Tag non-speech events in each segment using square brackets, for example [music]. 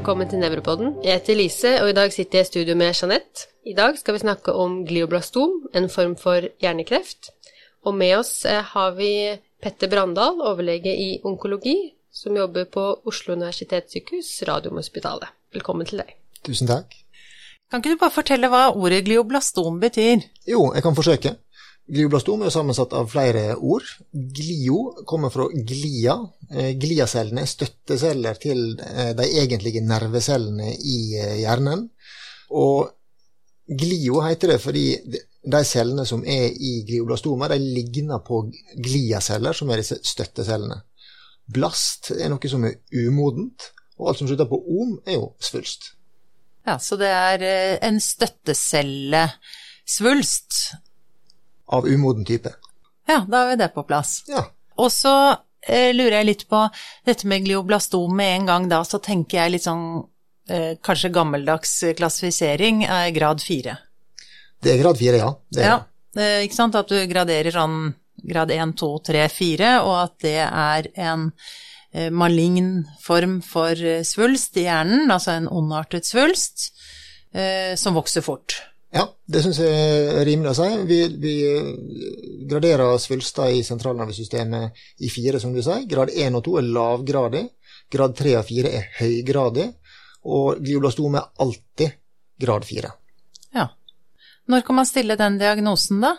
velkommen til Nevropodden. Jeg heter Lise, og i dag sitter jeg i studio med Jeanette. I dag skal vi snakke om glioblastom, en form for hjernekreft. Og med oss eh, har vi Petter Brandal, overlege i onkologi, som jobber på Oslo universitetssykehus, Radiumhospitalet. Velkommen til deg. Tusen takk. Kan ikke du bare fortelle hva ordet glioblastom betyr? Jo, jeg kan forsøke. Glioblastom er sammensatt av flere ord. Glio kommer fra glia. Eh, gliacellene er støtteceller til eh, de egentlige nervecellene i eh, hjernen. Og glio heter det fordi de cellene som er i glioblastomer, de ligner på gliaceller, som er disse støttecellene. Blast er noe som er umodent, og alt som slutter på om, er jo svulst. Ja, så det er en støttecellesvulst av umoden type. Ja, da vi det på plass. Ja. Og så eh, lurer jeg litt på dette med glioblastom med en gang da, så tenker jeg litt sånn eh, kanskje gammeldags klassifisering er grad fire. Det er grad fire, ja. Det ja, eh, ikke sant, at du graderer sånn grad 1, 2, 3, 4, og at det er en eh, malign form for eh, svulst i hjernen, altså en ondartet svulst, eh, som vokser fort. Ja, det syns jeg er rimelig å si. Vi, vi graderer svulster i sentralnervesystemet i fire, som du sier. Grad 1 og 2 er lavgradig. Grad 3 og 4 er høygradig. Og glioblastom er alltid grad 4. Ja. Når kan man stille den diagnosen, da?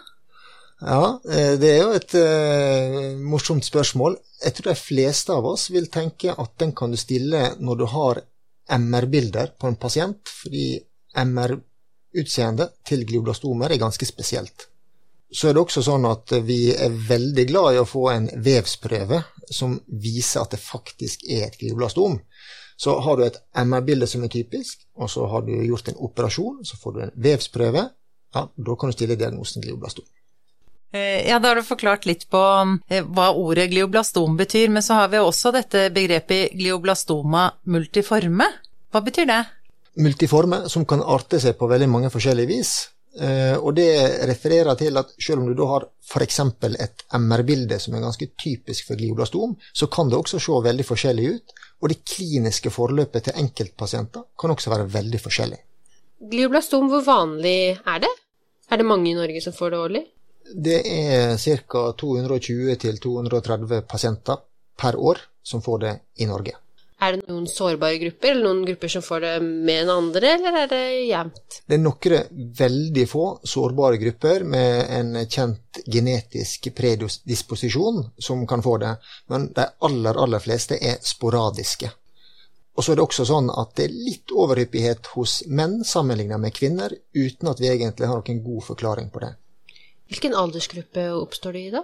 Ja, eh, det er jo et uh, morsomt spørsmål. Jeg tror de fleste av oss vil tenke at den kan du stille når du har MR-bilder på en pasient, fordi MR utseendet til glioblastomer er ganske spesielt. Så er det også sånn at vi er veldig glad i å få en vevsprøve som viser at det faktisk er et glioblastom. Så har du et MR-bilde som er typisk, og så har du gjort en operasjon, så får du en vevsprøve. Ja, da kan du stille diagnosen glioblastom. Eh, ja, da har du forklart litt på eh, hva ordet glioblastom betyr, men så har vi også dette begrepet glioblastoma multiforme. Hva betyr det? Multiforme som kan arte seg på veldig mange forskjellige vis. Eh, og det refererer til at selv om du da har f.eks. et MR-bilde som er ganske typisk for glioblastom, så kan det også se veldig forskjellig ut. Og det kliniske forløpet til enkeltpasienter kan også være veldig forskjellig. Glioblastom, hvor vanlig er det? Er det mange i Norge som får det årlig? Det er ca. 220-230 pasienter per år som får det i Norge. Er det noen sårbare grupper, eller noen grupper som får det med enn andre, eller er det jevnt? Det er noen veldig få sårbare grupper med en kjent genetisk predisposisjon som kan få det, men de aller, aller fleste er sporadiske. Og så er det også sånn at det er litt overhyppighet hos menn sammenlignet med kvinner, uten at vi egentlig har noen god forklaring på det. Hvilken aldersgruppe oppstår det i, da?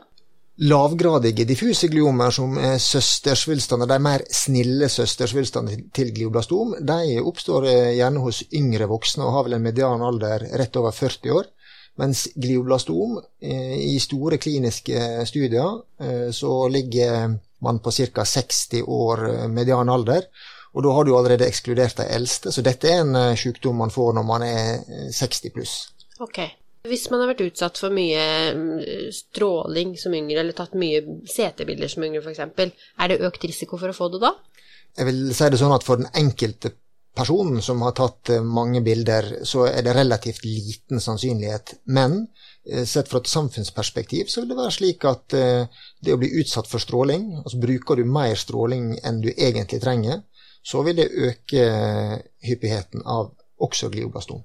Lavgradige diffuse gliomer, som er søstersvulstander, de mer snille søstersvulstandene til glioblastom, de oppstår eh, gjerne hos yngre voksne og har vel en median alder rett over 40 år. Mens glioblastom, eh, i store kliniske studier, eh, så ligger man på ca. 60 år median alder. Og da har du allerede ekskludert de eldste, så dette er en sykdom man får når man er 60 pluss. Okay. Hvis man har vært utsatt for mye mm, stråling som yngre, eller tatt mye CT-bilder som yngre f.eks., er det økt risiko for å få det da? Jeg vil si det sånn at for den enkelte personen som har tatt eh, mange bilder, så er det relativt liten sannsynlighet. Men eh, sett fra et samfunnsperspektiv så vil det være slik at eh, det å bli utsatt for stråling, altså bruker du mer stråling enn du egentlig trenger, så vil det øke hyppigheten av også glioblastom.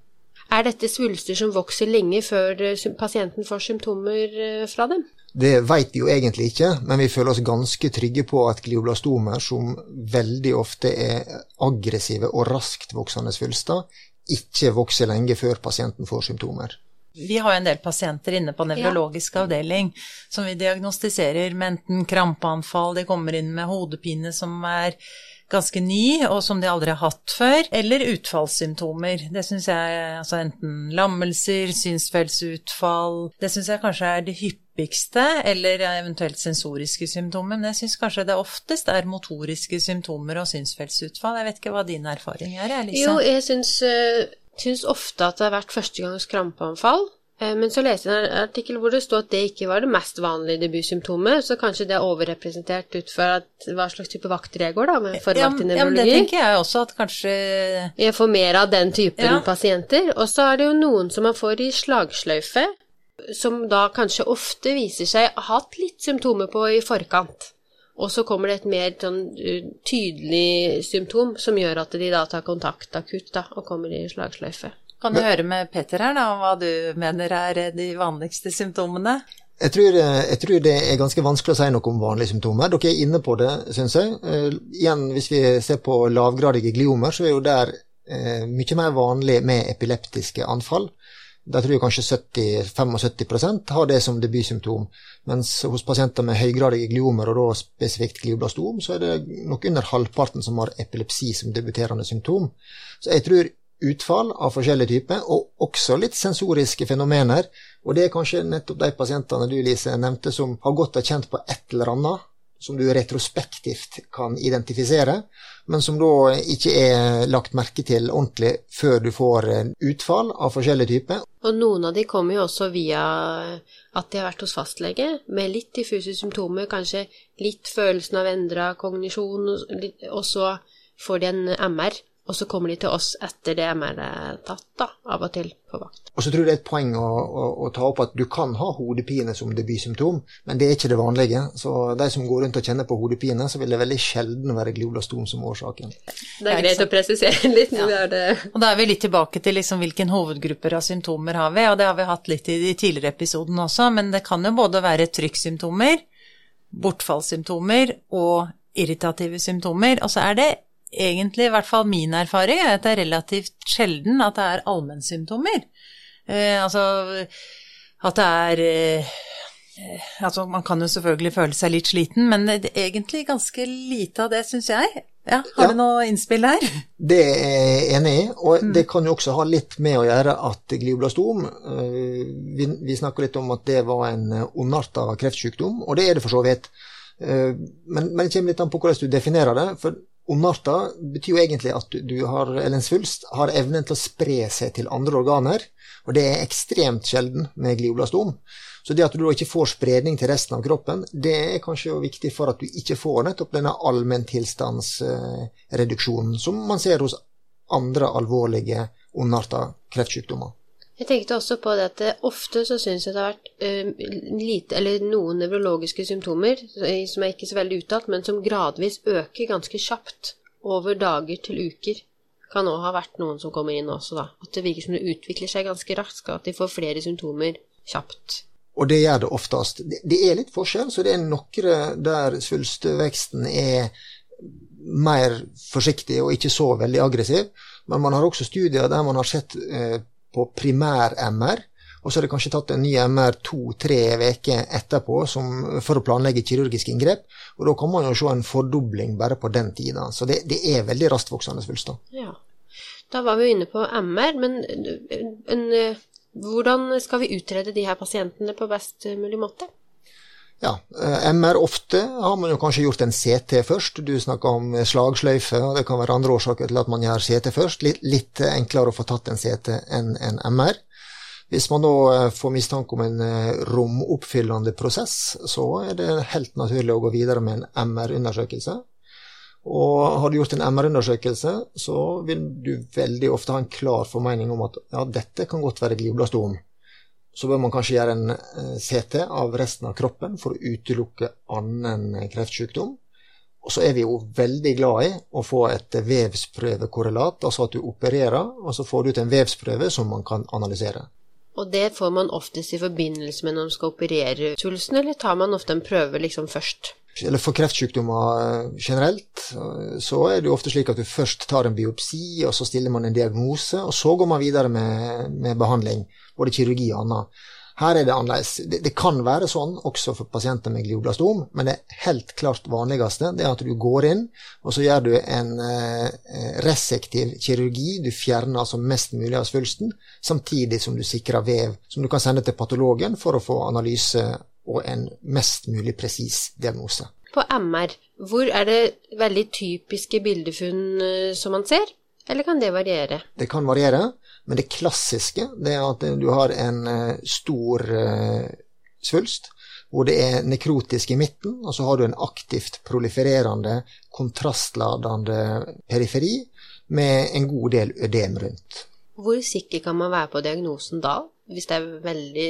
Er dette svulster som vokser lenge før eh, pasienten får symptomer eh, fra dem? Det vet vi jo egentlig ikke, men vi føler oss ganske trygge på at glioblastomer, som veldig ofte er aggressive og raskt voksende svulster, ikke vokser lenge før pasienten får symptomer. Vi har jo en del pasienter inne på nevrologisk ja. avdeling som vi diagnostiserer med enten krampeanfall, de kommer inn med hodepine som er ganske ny, og som de aldri har hatt før, eller utfallssymptomer. Det syns jeg, altså enten lammelser, synsfellsutfall Det syns jeg kanskje er det hyppigste, eller eventuelt sensoriske symptomer. Men jeg syns kanskje det oftest er motoriske symptomer og synsfellsutfall. Jeg vet ikke hva din erfaring er, Elisa? Jo, jeg syns, uh, syns ofte at det har vært førstegangskrampeanfall. Eh, men så leste jeg en artikkel hvor det stod at det ikke var det mest vanlige debutsymptomet, så kanskje det er overrepresentert ut fra hva slags type vakter jeg går, da, med forvakt i nevrologi? Ja, men det tenker jeg også, at kanskje Jeg får mer av den typen ja. pasienter. Og så er det jo noen som man får i slagsløyfe, som da kanskje ofte viser seg å ha hatt litt symptomer på i forkant. Og så kommer det et mer sånn tydelig symptom som gjør at de da tar kontakt akutt da, og kommer i slagsløyfe. Kan du Men, høre med Petter her, da, hva du mener er de vanligste symptomene? Jeg tror, jeg tror, det er ganske vanskelig å si noe om vanlige symptomer. Dere er inne på det, syns jeg. Uh, igjen, hvis vi ser på lavgradige gliomer, så er jo der uh, mye mer vanlig med epileptiske anfall. Der tror jeg kanskje 70-75% har det som debutsymptom. Mens hos pasienter med høygradige gliomer, og da spesifikt glioblastom, så er det nok under halvparten som har epilepsi som debuterende symptom. Så jeg tror utfall av forskjellige typer, og også litt sensoriske fenomener. Og det er kanskje nettopp de pasientene du, Lise, nevnte, som har godt kjent på et eller annet som du retrospektivt kan identifisere, men som da ikke er lagt merke til ordentlig før du får utfall av forskjellige typer. Og noen av de kommer jo også via at de har vært hos fastlege med litt diffuse symptomer, kanskje litt følelsen av endra kognisjon, og så får de en MR og så kommer de til oss etter det med er tatt, da, av og til på vakt. Og så tror jeg det er et poeng å, å, å, ta opp at du kan ha hodepine som debutsymptom, men det er ikke det vanlige. Så de som går rundt og kjenner på hodepine, så vil det veldig sjelden være glioblastom som årsaken. Det er greit å presisere litt. ja. det. Og da er vi litt tilbake til liksom hvilken hovedgrupper av symptomer har vi, og det har vi hatt litt i de tidligere episodene også, men det kan jo både være trykksymptomer, bortfallssymptomer og irritative symptomer, og så er det egentlig, i hvert fall min erfaring, er at det er relativt sjelden at det er allmennsymptomer. Eh, altså at det er eh, Altså, man kan jo selvfølgelig føle seg litt sliten, men det er egentlig ganske lite av det, syns jeg. Ja, har ja, du noe innspill her? Det er jeg enig i, og mm. det kan jo også ha litt med å gjøre at glioblastom eh, vi, vi snakker litt om at det var en ondarta kreftsykdom, og det er det for så vidt. Eh, men, men det kommer litt an på hvordan du definerer det. for Ondarter betyr jo egentlig at du har, eller en svulst har evnen til å spre seg til andre organer, og det er ekstremt sjelden med glioblastom. Så det at du da ikke får spredning til resten av kroppen, det er kanskje viktig for at du ikke får nettopp denne allmenntilstandsreduksjonen som man ser hos andre alvorlige ondarta kreftsykdommer. Jeg tenkte også på det at ofte så syns jeg det har vært uh, lite, eller noen nevrologiske symptomer som er ikke så veldig uttalt, men som gradvis øker ganske kjapt over dager til uker. Kan òg ha vært noen som kommer inn også, da. At det virker som det utvikler seg ganske raskt, at de får flere symptomer kjapt. Og det gjør det oftest. Det er litt forskjell, så det er noen der svulstveksten er mer forsiktig og ikke så veldig aggressiv. Men man har også studier der man har sett eh, på primær-MR, og så har det kanskje tatt en ny MR to-tre uker etterpå som, for å planlegge kirurgisk inngrep. Og da kan man jo se en fordobling bare på den tida. Så det, det er veldig rastvoksende svulster. Ja. Da var vi inne på MR, men en, en, hvordan skal vi utrede de her pasientene på best mulig måte? Ja, eh, MR ofte har man jo kanskje gjort en CT først. Du snakka om slagsløyfe, og det kan være andre årsaker til at man gjør CT først. Litt, litt enklere å få tatt en CT enn en MR. Hvis man da eh, får mistanke om en eh, romoppfyllende prosess, så er det helt naturlig å gå videre med en MR-undersøkelse. Og har du gjort en MR-undersøkelse, så vil du veldig ofte ha en klar formening om at ja, dette kan godt være glioblastom så bør man kanskje gjøre en eh, CT av resten av kroppen for å utelukke annen eh, kreftsykdom. Og så er vi jo veldig glad i å få et vevsprøvekorrelat, altså at du opererer, og så får du ut en vevsprøve som man kan analysere. Og det får man oftest i forbindelse med når man skal operere svulsten, eller tar man ofte en prøve liksom først? Eller for kreftsykdommer eh, generelt, så er det jo ofte slik at du først tar en biopsi, og så stiller man en diagnose, og så går man videre med, med behandling både kirurgi og annet. Her er det annerledes. Det, det, kan være sånn også for pasienter med glioblastom, men det helt klart vanligste det er at du går inn, og så gjør du en eh, resektiv kirurgi. Du fjerner altså mest mulig av svulsten, samtidig som du sikrer vev som du kan sende til patologen for å få analyse og en mest mulig presis diagnose. På MR, hvor er det veldig typiske bildefunn eh, som man ser? Eller kan det variere? Det kan variere. Men det klassiske det er at du har en uh, stor uh, svulst hvor det er nekrotisk i midten, og så har du en aktivt prolifererende, kontrastladende periferi med en god del ødem rundt. Hvor sikker kan man være på diagnosen da, hvis det er veldig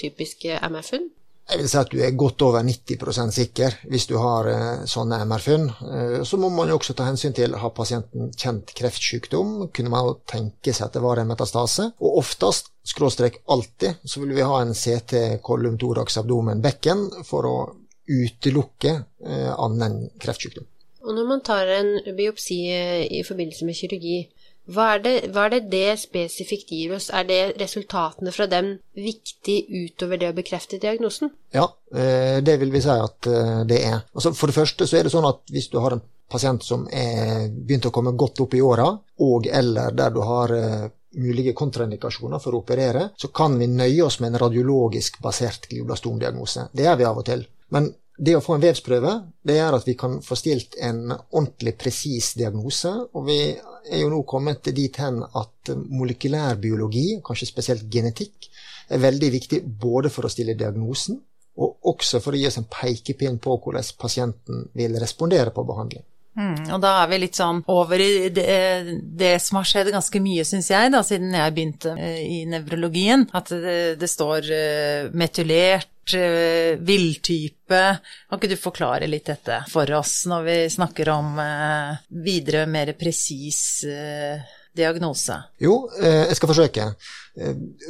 typiske MR-funn? Jeg vil si at du er godt over 90% sikker hvis du har uh, sånne MR-funn. Uh, så må man jo også ta hensyn til har pasienten kjent kreftsykdom. Kunne man jo tenke seg at det var en metastase. Og oftest, skråstrek alltid, så vil vi ha en CT kolum thorax abdomen bekken for å utelukke uh, annen kreftsykdom. Og når man tar en biopsi i forbindelse med kirurgi, hva er, det, hva er, det, det spesifikt gir oss? Er det resultatene fra dem viktig utover det å bekrefte diagnosen? Ja, eh, det vil vi si at eh, det er. Altså for det første så er det sånn at hvis du har en pasient som er begynt å komme godt opp i åra, og eller der du har eh, mulige kontraindikasjoner for å operere, så kan vi nøye oss med en radiologisk basert glioblastomdiagnose. Det gjør vi av og til. Men det å få en vevsprøve det gjør at vi kan få stilt en ordentlig presis diagnose. Og vi er jo nå kommet dit hen at molekylærbiologi, kanskje spesielt genetikk, er veldig viktig både for å stille diagnosen, og også for å gi oss en pekepinn på hvordan pasienten vil respondere på behandling. Mm, og da er vi litt sånn over i det, det som har skjedd ganske mye, syns jeg, da, siden jeg begynte eh, i nevrologien. At det, det står uh, metylert, uh, villtype. Kan ikke du forklare litt dette for oss når vi snakker om uh, videre, mer presis diagnose? Jo, jeg skal forsøke.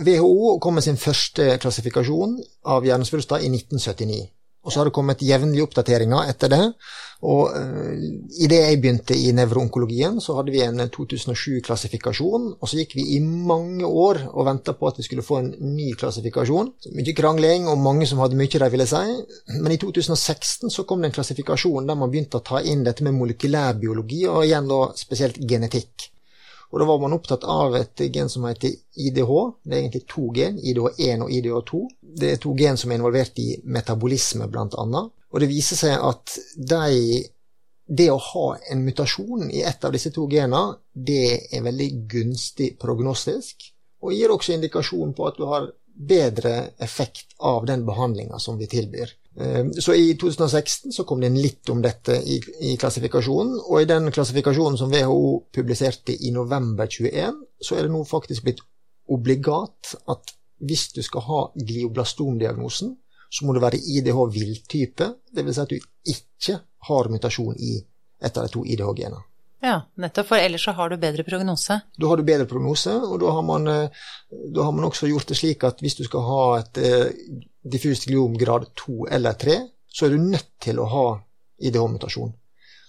WHO kom med sin første klassifikasjon av hjernesvulster i 1979. Og så har det kommet jevnlige oppdateringer etter det. Og uh, idet jeg begynte i nevroonkologien, så hadde vi en 2007-klassifikasjon. Og så gikk vi i mange år og venta på at vi skulle få en ny klassifikasjon. Mye krangling og mange som hadde mye de ville si. Men i 2016 så kom det en klassifikasjon der man begynte å ta inn dette med molekylærbiologi, og igjen da spesielt genetikk. Og da var man opptatt av et gen som heter IDH. Det er egentlig to gen, IDH1 og IDH2. Det er to gen som er involvert i metabolisme, bl.a. Og det viser seg at de, det å ha en mutasjon i ett av disse to genene, det er veldig gunstig prognostisk, og gir også indikasjon på at du har bedre effekt av den behandlinga som vi tilbyr. Eh, så i 2016 så kom det inn litt om dette i, i, klassifikasjonen, og i den klassifikasjonen som WHO publiserte i november 21, så er det nå faktisk blitt obligat at hvis du skal ha glioblastomdiagnosen, så må det være IDH villtype, dvs. Si at du ikke har mutasjon i et av de to IDH-genene. Ja, nettopp, for ellers så har du bedre prognose. Da har du bedre prognose, og da har man, eh, da har man også gjort det slik at hvis du skal ha et eh, diffust gliom grad 2 eller 3, så er du nødt til å ha IDH-mutasjon.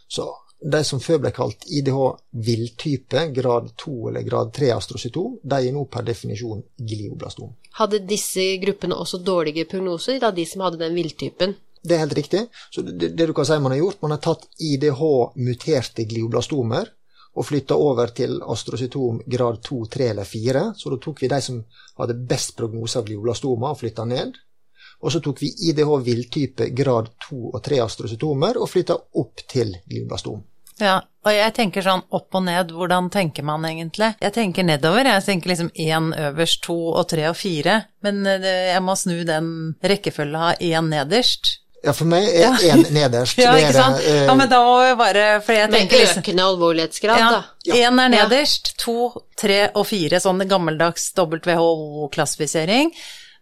Så de som før ble kalt IDH villtype, grad 2 eller grad 3 astrocytom, de er nå per definisjon glioblastom. Hadde disse gruppene også dårlige prognoser, da de som hadde den villtypen? Det er helt riktig. Så det, det, du kan si man har gjort, man har tatt IDH-muterte glioblastomer og flytta over til astrocytom grad 2, 3 eller 4. Så da tok vi de som hadde best prognose av glioblastomer, og flytta ned. Og så tok vi IDH villtype grad 2 og 3 astrocytomer og flytta opp til glioblastom. Ja, og jeg tenker sånn opp og ned, hvordan tenker man egentlig? Jeg tenker nedover, jeg tenker liksom én øverst, to og tre og fire, men eh, jeg må snu den rekkefølgen av én nederst. Ja, for meg er én ja. nederst. [laughs] ja, ikke sant. Det, uh, ja, men da må vi bare for jeg tenker Med økende alvorlighetsgrad, ja, da. Én er nederst, to, tre og fire, sånn gammeldags WHO-klassifisering.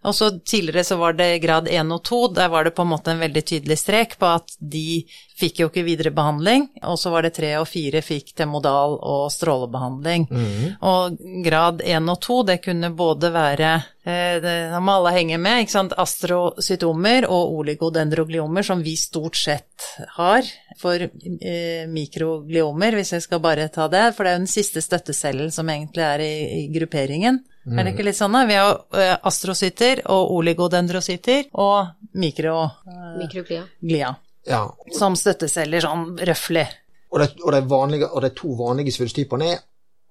Og så tidligere så var det grad 1 og 2, der var det på en måte en veldig tydelig strek på at de fikk jo ikke videre behandling, og så var det 3 og 4 fikk temodal og strålebehandling. Mm. Og grad 1 og 2, det kunne både være eh, det må alle henge med, ikke sant, astrocytomer og oligodendrogliomer, som vi stort sett har for eh, mikrogliomer, hvis jeg skal bare ta det, for det er jo den siste støttecellen som egentlig er i, i grupperingen. Mm. Er det ikke litt sånn? da? Vi har uh, astrocyter og oligodendrocyter og mikro... Uh, Mikroglia. Glia. Ja. Som støtteceller, sånn røftlig. Og, og, og, de to vanlige svulsttypene er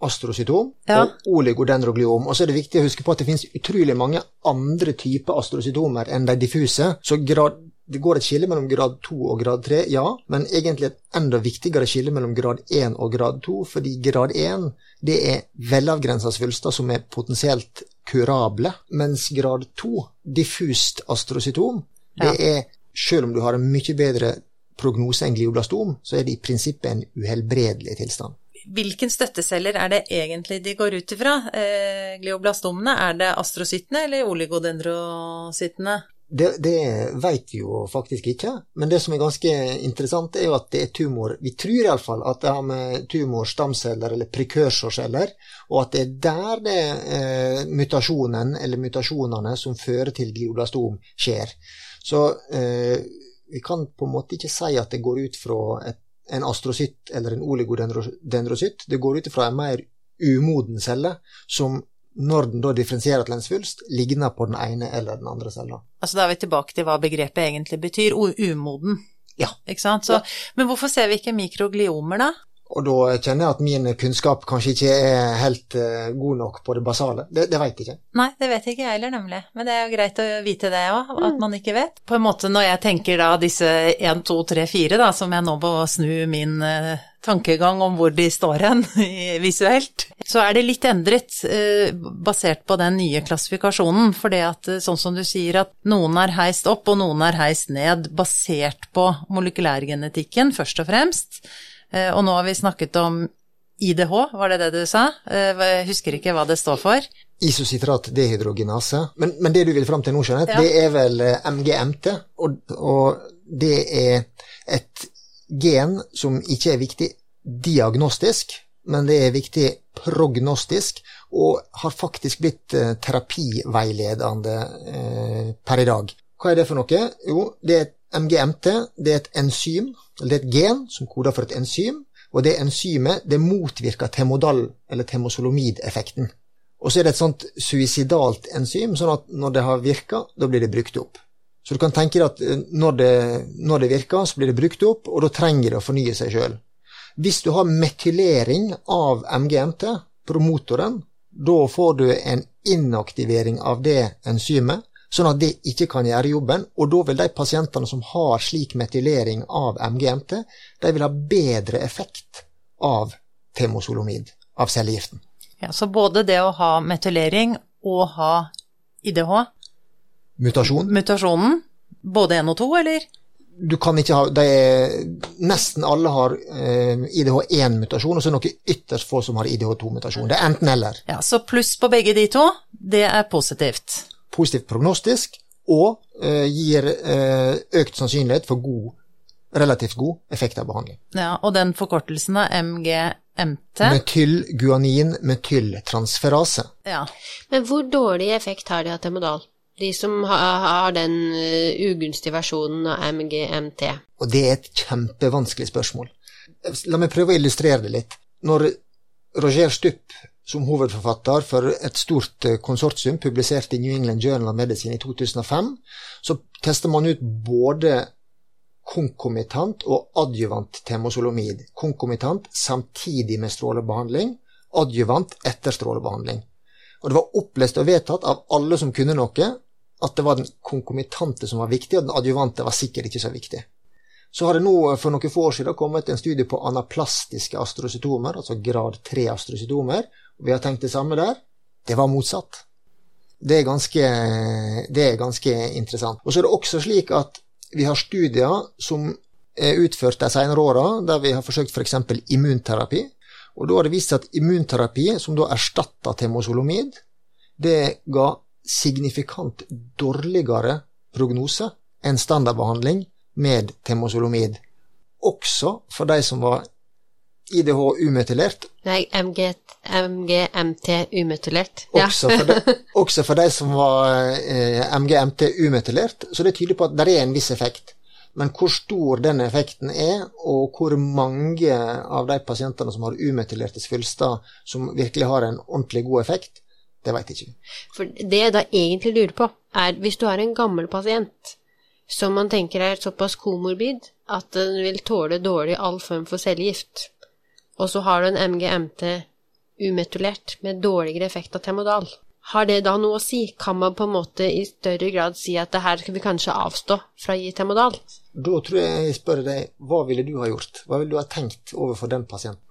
astrocytom ja. og oligodendrogliom. Og så er det viktig å huske på at det finnes utrolig mange andre typer astrocytomer enn de diffuse. Så grad, det går et skille mellom grad 2 og grad 3, ja, men egentlig et enda viktigere skille mellom grad 1 og grad 2, fordi grad 1 det er velavgrensa svulster som er potensielt kurable, mens grad 2, diffust astrocytom, det Ja. er selv om du har en mye bedre prognose enn glioblastom, så er det i prinsippet en uhelbredelig tilstand. Hvilken støtteceller er det egentlig de går ut ifra? Eh, glioblastomene, er det astrocytene eller oligodendrocyttene? Det, det vet vi jo faktisk ikke, men det som er ganske interessant, er jo at det er tumor. Vi tror iallfall at det har med tumorstamceller eller prekursorceller, og at det er der det eh, mutasjonen eller mutasjonene som fører til glioblastom, skjer. Så eh, vi kan på en måte ikke si at det går ut fra et, en astrocytt eller en oligodendrocytt. Det går ut fra en mer umoden celle som når den da differensierer til en svulst, ligner på den ene eller den andre cella. Altså da er vi tilbake til hva begrepet egentlig betyr, umoden. Ja. Ikke sant? Så, Men hvorfor ser vi ikke mikrogliomer, da? Og da kjenner jeg at min kunnskap kanskje ikke er helt uh, god nok på det basale. Det, det veit jeg ikke. Nei, det vet ikke jeg heller, nemlig. Men det er jo greit å vite det òg, at man ikke vet. På en måte når jeg tenker da disse 1, 2, 3, 4, da, som jeg nå må snu min eh, tankegang om hvor de står hen [laughs] visuelt, så er det litt endret eh, basert på den nye klassifikasjonen. For det at, eh, sånn som du sier, at noen er heist opp og noen er heist ned, basert på molekylærgenetikken først og fremst. Eh, og nå har vi snakket om IDH, var det det du sa? Jeg husker ikke hva det står for. Isocitrat dehydrogenase. Men, men det du vil fram til nå, Jeanette, Ja. det er vel MGMT. Og, og det er et gen som ikke er viktig diagnostisk, men det er viktig prognostisk, og har faktisk blitt eh, terapiveiledende eh, per i dag. Hva er det for noe? Jo, det er et MGMT, det er et enzym, eller det er et gen som koder for et enzym, og det enzymet det motvirker temodal- eller temosolomid-effekten. Og så er det et sånt suicidalt enzym, sånn at når det har virka, da blir det brukt opp. Så du kan tenke deg at eh, når det, når det virker, så blir det brukt opp, og da trenger det å fornye seg sjøl. Hvis du har metylering av MGMT, promotoren, da får du en inaktivering av det enzymet, sånn at det ikke kan gjøre jobben, og da vil de pasientene som har slik metylering av MGMT, de vil ha bedre effekt av temosolomid, av cellegiften. Ja, så både det å ha metylering og ha IDH, Mutasjon. mutasjonen, både 1 og 2, eller? Du kan ikke ha de er, Nesten alle har eh, IDH1-mutasjon, og så er det noen ytterst få som har IDH2-mutasjon. Det er enten-eller. Ja, så pluss på begge de to, det er positivt. Positivt prognostisk og eh, gir eh, økt sannsynlighet for god, relativt god effekt av behandling. Ja, og den forkortelsen av MGMT, Metylguanin metyltransferase. ja, Men hvor dårlig effekt har de av Temodal? De som har, den eh, ugunstige versjonen av MGMT. Og det er et kjempevanskelig spørsmål. La meg prøve å illustrere det litt. Når Roger Stupp som hovedforfatter for et stort eh, konsortium publiserte i New England Journal of Medicine i 2005, så tester man ut både konkomitant og adjuvant temosolomid. Konkomitant samtidig med strålebehandling, adjuvant etter strålebehandling. Og det var opplest og vedtatt av alle som kunne noe, at det var den konkomitante som var viktig, og den adjuvante var sikkert ikke så viktig. Så har det nå for noen få år siden kommet en studie på anaplastiske astrocytomer, altså grad 3 astrocytomer, og vi har tenkt det samme der. Det var motsatt. Det er ganske, det er ganske interessant. Og så er det også slik at vi har studier som er utført de senere åra, der vi har forsøkt f.eks. For immunterapi. Og da har det vist seg at immunterapi, som da erstatta temozolomid, det ga signifikant dårligere prognose enn standardbehandling med temosolomid. Også for de som var IDH umetylert, Nei, MG, MGMT umetylert. Ja. også for, de, [laughs] også for de som var eh, MGMT umetylert. Så det tyder på at det er en viss effekt. Men hvor stor den effekten er, og hvor mange av de pasientene som har umetylerte svulster som virkelig har en ordentlig god effekt, det jeg ikke. For det jeg da egentlig lurer på, er hvis du har en gammel pasient som man tenker er såpass komorbid at den vil tåle dårlig all form for cellegift, og så har du en MGMT umetulert med dårligere effekt av Temodal, har det da noe å si? Kan man på en måte i større grad si at det her skal vi kanskje avstå fra å gi Temodal? Da tror jeg jeg spør deg, hva ville du ha gjort? Hva ville du ha tenkt overfor den pasienten?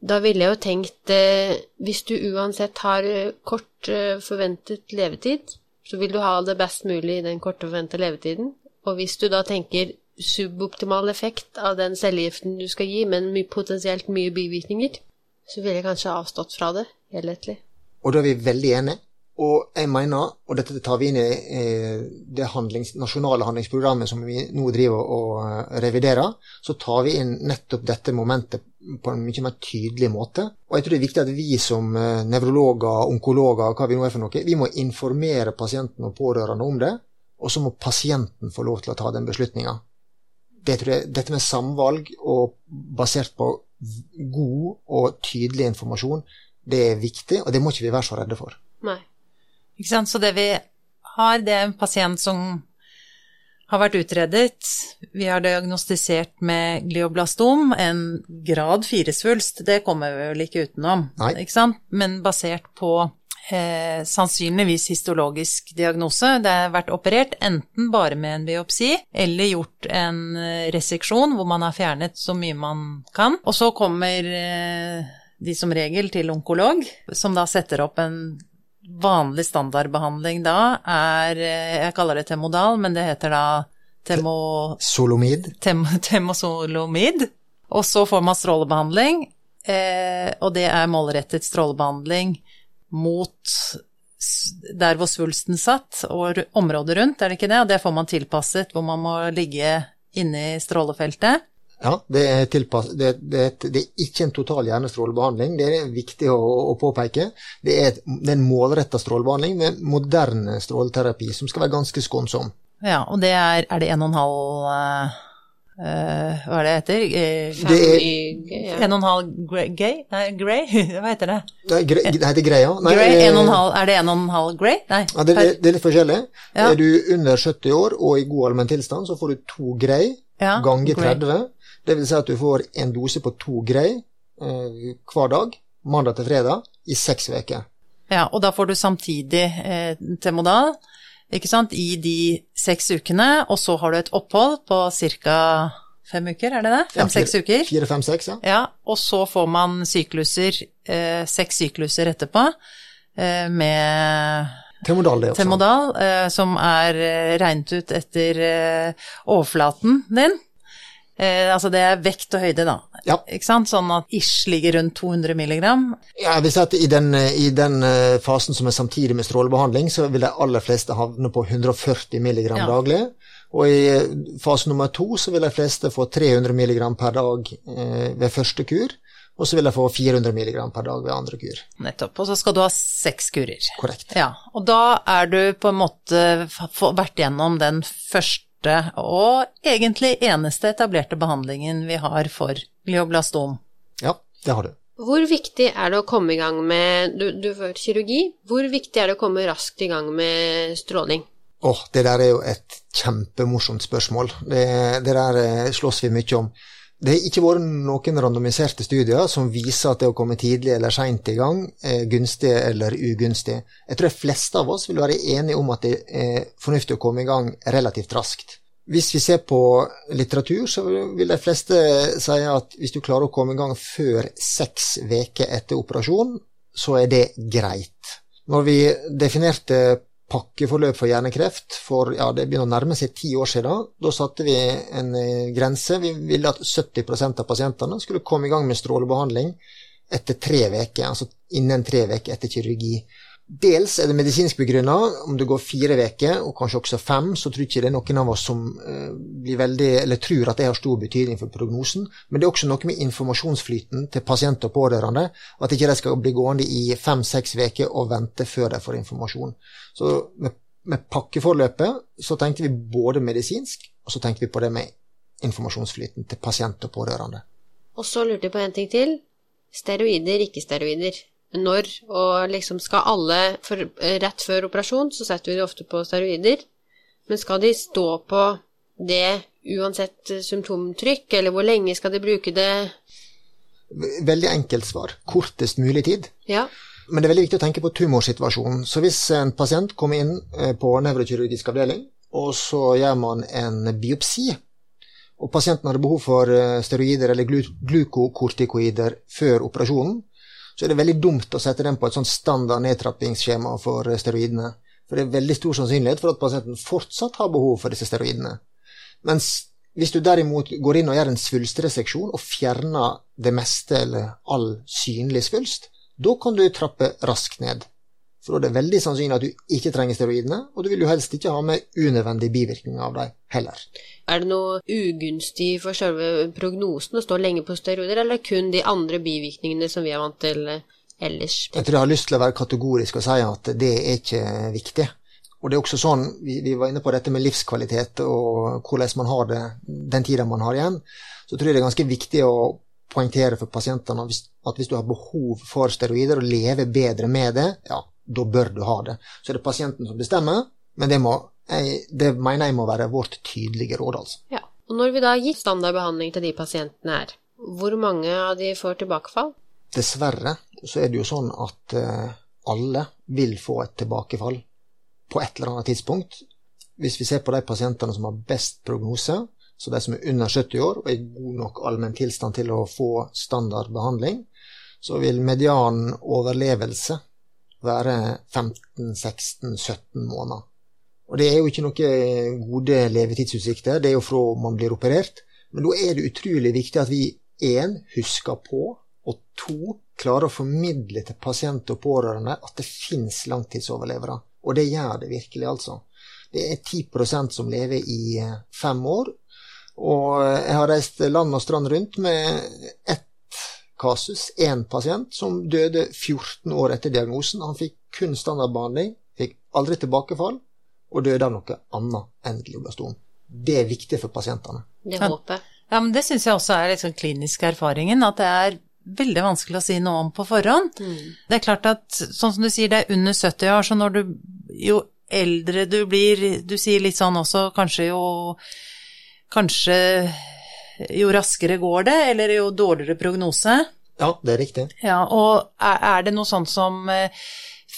Da ville jeg jo tenkt, eh, hvis du uansett har eh, kort eh, forventet levetid, så vil du ha det best mulig i den korte forventede levetiden. Og hvis du da tenker suboptimal effekt av den cellegiften du skal gi, men potensielt mye bivirkninger, så ville jeg kanskje avstått fra det helhetlig. Og da er vi veldig enige. Og jeg mener, og dette tar vi inn i eh, det handlings, nasjonale handlingsprogrammet som vi nå driver og eh, reviderer, så tar vi inn nettopp dette momentet på en mye mer tydelig måte. Og jeg tror det er viktig at vi som eh, nevrologer, onkologer, hva vi nå er for noe, vi må informere pasienten og pårørende om det, og så må pasienten få lov til å ta den beslutninga. Det dette med samvalg og basert på god og tydelig informasjon, det er viktig, og det må ikke vi være så redde for. Nei. Ikke sant? Så det vi har, det er en pasient som har vært utredet. Vi har diagnostisert med glioblastom, en grad 4-svulst. Det kommer vi vel ikke utenom, ikke? Men basert på eh, sannsynligvis histologisk diagnose. Det har vært operert enten bare med en biopsi eller gjort en eh, reseksjon hvor man har fjernet så mye man kan. Og så kommer eh, de som regel til onkolog, som da setter opp en vanlig standardbehandling da er eh, Jeg kaller det temodal, men det heter da temo... Solomid. Tem, [laughs] temosolomid. Og så får man strålebehandling, eh, og det er målrettet strålebehandling mot der hvor svulsten satt, og området rundt, er det ikke det? Og det får man tilpasset, hvor man må ligge inne i strålefeltet. Ja, det er, tilpass, det, det, det er, ikke en total hjernestrålebehandling, det er viktig å, å påpeke. Det er, et, det er en målretta strålebehandling med moderne stråleterapi, som skal være ganske skånsom. Ja, og det er Er det 1,5 uh, uh, Hva er det heter? Uh, det er 1,5 gay? Nei, grey? [laughs] Hva heter det? Det, det heter greia. Nei, grey, 1,5, er det 1,5 grey? Nei. Ja, det, det, er litt forskjellig. Ja. Er du under 70 år og i god allmenn tilstand, så får du to grey ja, ganger 30. Det vil si at du får en dose på to grei eh, hver dag, mandag til fredag, i seks uker. Ja, og da får du samtidig eh, Temodal ikke sant, i de seks ukene, og så har du et opphold på ca. fem uker, er det det? Fem-seks ja, uker? Fire, fem, seks, ja. ja. Og så får man sykluser, eh, seks sykluser etterpå, eh, med Temodal, det også. Temodal, eh, som er eh, regnet ut etter eh, overflaten din. Eh, altså det er vekt og høyde, da. Ja. Ikke sant? Sånn at ish ligger rundt 200 milligram. Ja, jeg vil si at i den, i den eh, fasen som er samtidig med strålebehandling, så vil de aller fleste havne på 140 milligram ja. daglig. Og i eh, fase nummer to så vil de fleste få 300 milligram per dag eh, ved første kur. Og så vil jeg få 400 milligram per dag ved andre kur. Nettopp. Og så skal du ha seks kurer. Korrekt. Ja, Og da er du på en måte vært gjennom den første første og egentlig eneste etablerte behandlingen vi har for glioblastom. Ja, det har du. Hvor viktig er det å komme i gang med du, du får kirurgi, hvor viktig er det å komme raskt i gang med stråling? Åh, oh, det der er jo et kjempemorsomt spørsmål. Det, det der eh, slåss vi mye om. Det har ikke vært noen randomiserte studier som viser at det å komme tidlig eller seint i gang er gunstig eller ugunstig. Jeg tror de fleste av oss vil være enige om at det er fornuftig å komme i gang relativt raskt. Hvis vi ser på litteratur, så vil de fleste si at hvis du klarer å komme i gang før seks uker etter operasjon, så er det greit. Når vi definerte pakkeforløp for hjernekreft for ja, det begynner å nærme seg ti år siden. Da satte vi en eh, grense. Vi ville at 70% av pasientene skulle komme i gang med strålebehandling etter tre uker, altså innen tre uker etter kirurgi. Dels er det medisinsk begrunna. Om det går fire uker, og kanskje også fem, så tror ikke det er noen av oss som uh, blir veldig, eller tror at det har stor betydning for prognosen. Men det er også noe med informasjonsflyten til pasient og pårørende. At ikke de skal bli gående i fem-seks uker og vente før de får informasjon. Så med, med pakkeforløpet så tenkte vi både medisinsk, og så tenkte vi på det med informasjonsflyten til pasient og pårørende. Og så lurte jeg på en ting til. Steroider, ikke steroider når, og liksom skal alle for, Rett før operasjon så setter vi de ofte på steroider, men skal de stå på det uansett symptomtrykk, eller hvor lenge skal de bruke det? Veldig enkelt svar. Kortest mulig tid. Ja. Men det er veldig viktig å tenke på tumorsituasjonen. Så hvis en pasient kommer inn eh, på nevrokirurgisk avdeling, og så gjør man en biopsi, og pasienten hadde behov for eh, steroider eller glukokortikoider før operasjonen, så er det veldig dumt å sette den på et sånt standard nedtrappingsskjema for steroidene. For det er veldig stor sannsynlighet for at pasienten fortsatt har behov for disse steroidene. Mens hvis du derimot går inn og gjør en svulstreseksjon og fjerner det meste eller all synlig svulst, da kan du trappe raskt ned. For da er det veldig sannsynlig at du ikke trenger steroidene, og du vil jo helst ikke ha med unødvendige bivirkninger av dem heller. Er det noe ugunstig for selve prognosen å stå lenge på steroider, eller kun de andre bivirkningene som vi er vant til eh, ellers? Jeg tror jeg har lyst til å være kategorisk og si at det er ikke viktig. Og det er også sånn, vi, vi var inne på dette med livskvalitet og hvordan man har det den tida man har igjen. Så tror jeg det er ganske viktig å poengtere for pasientene at hvis du har behov for steroider og lever bedre med det, ja, da bør du ha det. Så det er pasienten som bestemmer, men det, må, jeg, det mener jeg må være vårt tydelige råd, altså. Ja. Og når vi da gir standardbehandling til de pasientene her, hvor mange av de får tilbakefall? Dessverre så er det jo sånn at uh, alle vil få et tilbakefall på et eller annet tidspunkt. Hvis vi ser på de pasientene som har best prognose, så de som er under 70 år og i god nok allmenn tilstand til å få standardbehandling, så vil median overlevelse være 15-16-17 måneder. Og det er jo ikke noen gode levetidsutsikter, det er jo fra man blir operert. Men da er det utrolig viktig at vi én husker på, og to klarer å formidle til pasient og pårørende at det fins langtidsoverlevere. Og det gjør det virkelig, altså. Det er 10% som lever i fem år, og jeg har reist land og strand rundt med ett kasus, én pasient, som døde 14 år etter diagnosen. Han fikk kun standardbehandling, fikk aldri tilbakefall, og døde av noe annet enn glioblastom. Det er viktig for pasientene. Det håper Ja, men det syns jeg også er liksom klinisk erfaringen, at det er veldig vanskelig å si noe om på forhånd. Mm. Det er klart at, sånn som du sier, det er under 70 år, så når du jo eldre du blir, du sier litt sånn også, kanskje jo kanskje jo raskere går det, eller jo dårligere prognose. Ja, det er riktig. Ja, Og er det noe sånt som eh,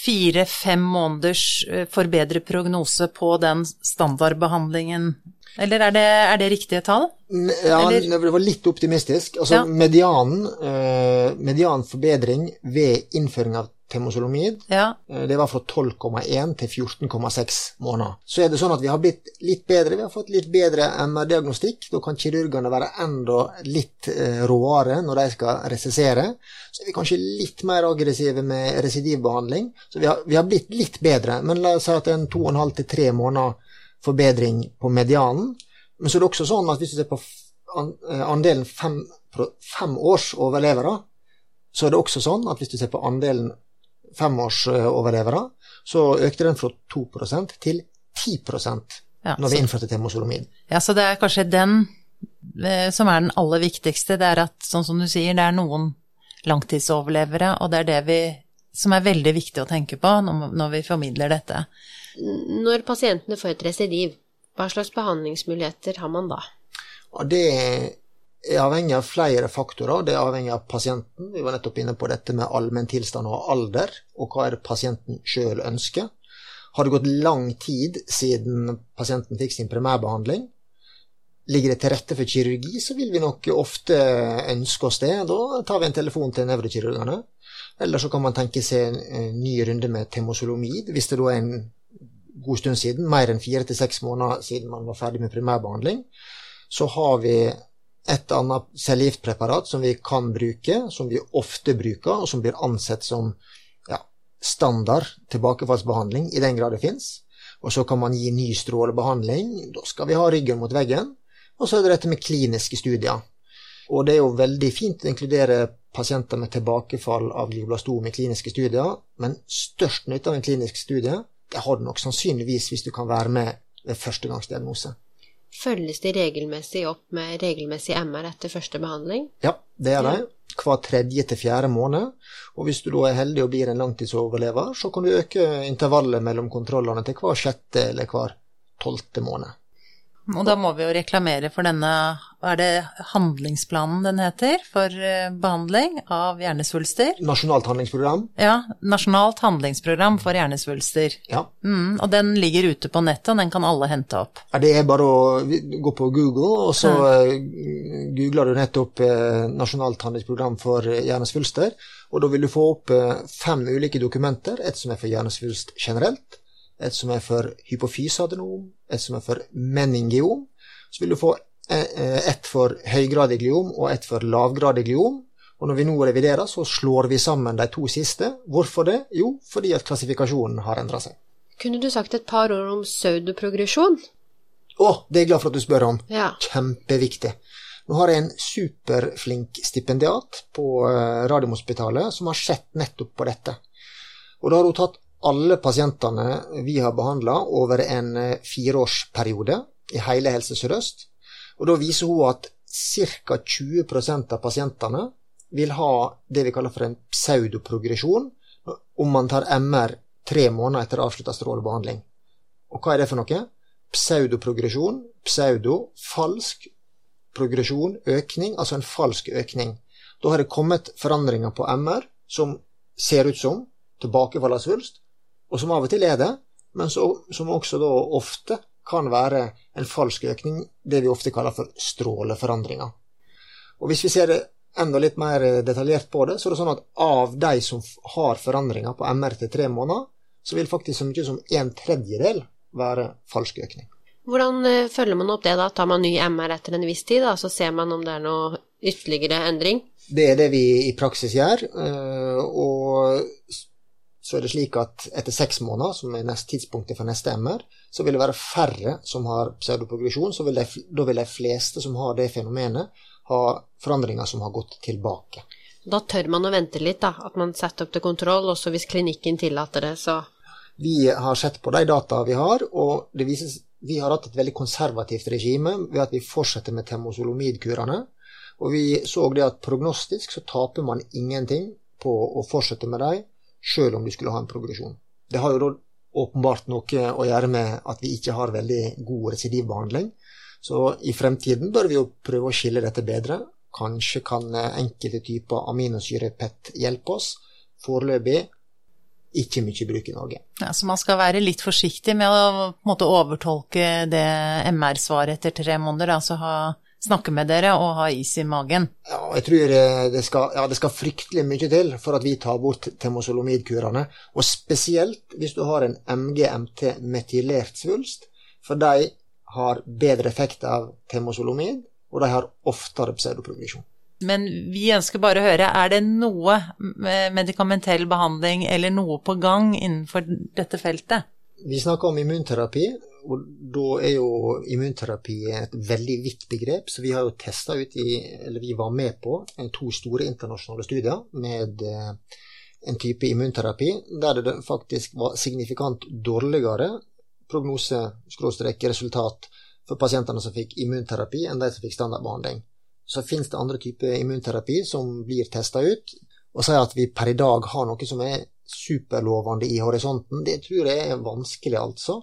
fire-fem måneders forbedre forbedret prognose på den standardbehandlingen? Eller er det, er det riktige tall? Ja, Eller? det var litt optimistisk. Altså, ja. medianen, eh, median forbedring ved innføring av temozolomid. Ja. Eh, det var fra 12,1 til 14,6 måneder. Så er det sånn at vi har blitt litt bedre. Vi har fått litt bedre MR-diagnostikk. Da kan kirurgene være enda litt eh, råere når de skal resessere. Så er vi kanskje litt mer aggressive med residivbehandling. Så vi har, vi har blitt litt bedre. Men la oss si at en 2,5 til 3 måneder forbedring på medianen. Men så er det også sånn at hvis du ser på eh, andelen fem, overlevere, så er det også sånn at hvis du ser på andelen femårsoverlevere, så økte den fra 2% til 10 ja, når vi innførte temosolomin. Ja, så det er kanskje den eh, som er den aller viktigste. Det er at, sånn som du sier, det er noen langtidsoverlevere, og det er det vi, som er veldig viktig å tenke på når, når vi formidler dette. Når pasientene får et residiv, hva slags behandlingsmuligheter har man da? Og det er avhengig av flere faktorer. Det er avhengig av pasienten. Vi var nettopp inne på dette med allmenn tilstand og alder, og hva er det pasienten sjøl ønsker. Har det gått lang tid siden pasienten fikk sin primærbehandling? Ligger det til rette for kirurgi, så vil vi nok ofte ønske oss det. Da tar vi en telefon til nevrokirurgene. Eller så kan man tenke seg en ny runde med temosolomid, hvis det da er en god stund siden, mer enn fire til seks måneder siden man var ferdig med primærbehandling. Så har vi et annet cellegiftpreparat som vi kan bruke, som vi ofte bruker, og som blir ansett som ja, standard tilbakefallsbehandling, i den grad det fins. Og så kan man gi ny strålebehandling. Da skal vi ha ryggen mot veggen. Og så er det dette med kliniske studier. Og det er jo veldig fint å inkludere pasienter med tilbakefall av glioblastom i kliniske studier, men størst nytte av en klinisk studie det har du nok sannsynligvis hvis du kan være med ved førstegangsdiagnose. Følges de regelmessig opp med regelmessig MR etter første behandling? Ja, det er det. Hver tredje til fjerde måned. Og hvis du da er heldig og blir en langtidsoverlever, så kan du øke intervallet mellom kontrollene til hver sjette eller hver tolvte måned. Og da må vi jo reklamere for denne, hva er det handlingsplanen den heter, for eh, behandling av hjernesvulster? Nasjonalt handlingsprogram. Ja, Nasjonalt handlingsprogram for hjernesvulster. Ja. Mm, og den ligger ute på nettet, og den kan alle hente opp. Ja, det er bare å gå på Google, og så mm. googler du nettopp eh, Nasjonalt handlingsprogram for hjernesvulster. Og da vil du få opp eh, fem ulike dokumenter, et som er for hjernesvulst generelt, et som er for hypofyseadenom, et som er for meningeom. Så vil du få eh, eh, ett for høygradig gliom og ett for lavgradig gliom. Og når vi nå reviderer, så slår vi sammen de to siste. Hvorfor det? Jo, fordi at klassifikasjonen har endra seg. Kunne du sagt et par ord om pseudoprogresjon? Å, det er jeg glad for at du spør om. Ja. Kjempeviktig. Nå har jeg en superflink stipendiat på eh, Radiumhospitalet som har sett nettopp på dette. Og da har hun tatt alle pasientene vi har behandla over en eh, fireårsperiode i hele Helse Sør-Øst. Og da viser hun at ca. 20% av pasientene vil ha det vi kaller for en pseudoprogresjon om man tar MR tre måneder etter avslutta strålebehandling. Og hva er det for noe? Pseudoprogresjon, pseudo, falsk, progresjon, økning, altså en falsk økning. Da har det kommet forandringer på MR som ser ut som tilbakefall av svulst, og som av og til er det, men så, som også da ofte kan være en falsk økning, det vi ofte kaller for stråleforandringer. Og hvis vi ser det enda litt mer detaljert på det, så er det sånn at av de som har forandringer på MR til tre måneder, så vil faktisk så mye som en tredjedel være falsk økning. Hvordan eh, følger man opp det da? Tar man ny MR etter en viss tid, da, så ser man om det er noe ytterligere endring? Det er det vi i praksis gjør. Eh, og så er det slik at etter seks måneder, som er nest tidspunktet for neste MR, så vil det være færre som har pseudoprogresjon. Så vil de, da vil de fleste som har det fenomenet, ha forandringer som har gått tilbake. Da tør man å vente litt, da. At man setter opp til kontroll, også hvis klinikken tillater det, så Vi har sett på de data vi har, og det vises vi har hatt et veldig konservativt regime ved at vi fortsetter med temozolomidkurene. Og vi så det at prognostisk så taper man ingenting på å fortsette med dem sjøl om du skulle ha en progresjon. Det har jo da åpenbart noe å gjøre med at vi ikke har veldig god residivbehandling. Så i fremtiden bør vi jo prøve å skille dette bedre. Kanskje kan enkelte typer aminosyre-PET hjelpe oss. Foreløpig ikke mye bruk i Norge. Ja, Så man skal være litt forsiktig med å måte, overtolke det MR-svaret etter tre måneder? altså ha snakke med dere og ha is i magen? Ja, jeg tror det skal, ja, det skal fryktelig mye til for at vi tar bort temozolomidkurene. Og spesielt hvis du har en MGMT-metylert svulst, for de har bedre effekt av temozolomid, og de har oftere pseudoprogresjon. Men vi ønsker bare å høre, er det noe medikamentell behandling eller noe på gang innenfor dette feltet? Vi snakker om immunterapi, og da er jo immunterapi et veldig vidt begrep, så vi har jo testa ut i Eller vi var med på to store internasjonale studier med eh, en type immunterapi der det faktisk var signifikant dårligere prognose-resultat for pasientene som fikk immunterapi, enn de som fikk standardbehandling. Så finnes det andre typer immunterapi som blir testa ut. Og sier at vi per i dag har noe som er superlovende i horisonten, det tror jeg er vanskelig, altså.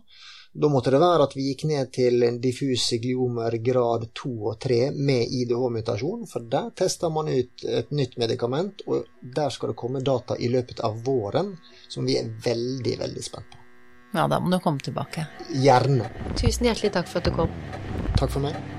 Da måtte det være at vi gikk ned til en diffuse gliomer grad 2 og 3 med IDH-mutasjon, for der tester man ut et nytt medikament, og der skal det komme data i løpet av våren som vi er veldig, veldig spent på. Ja, da må du komme tilbake. Gjerne. Tusen hjertelig takk for at du kom. Takk for meg.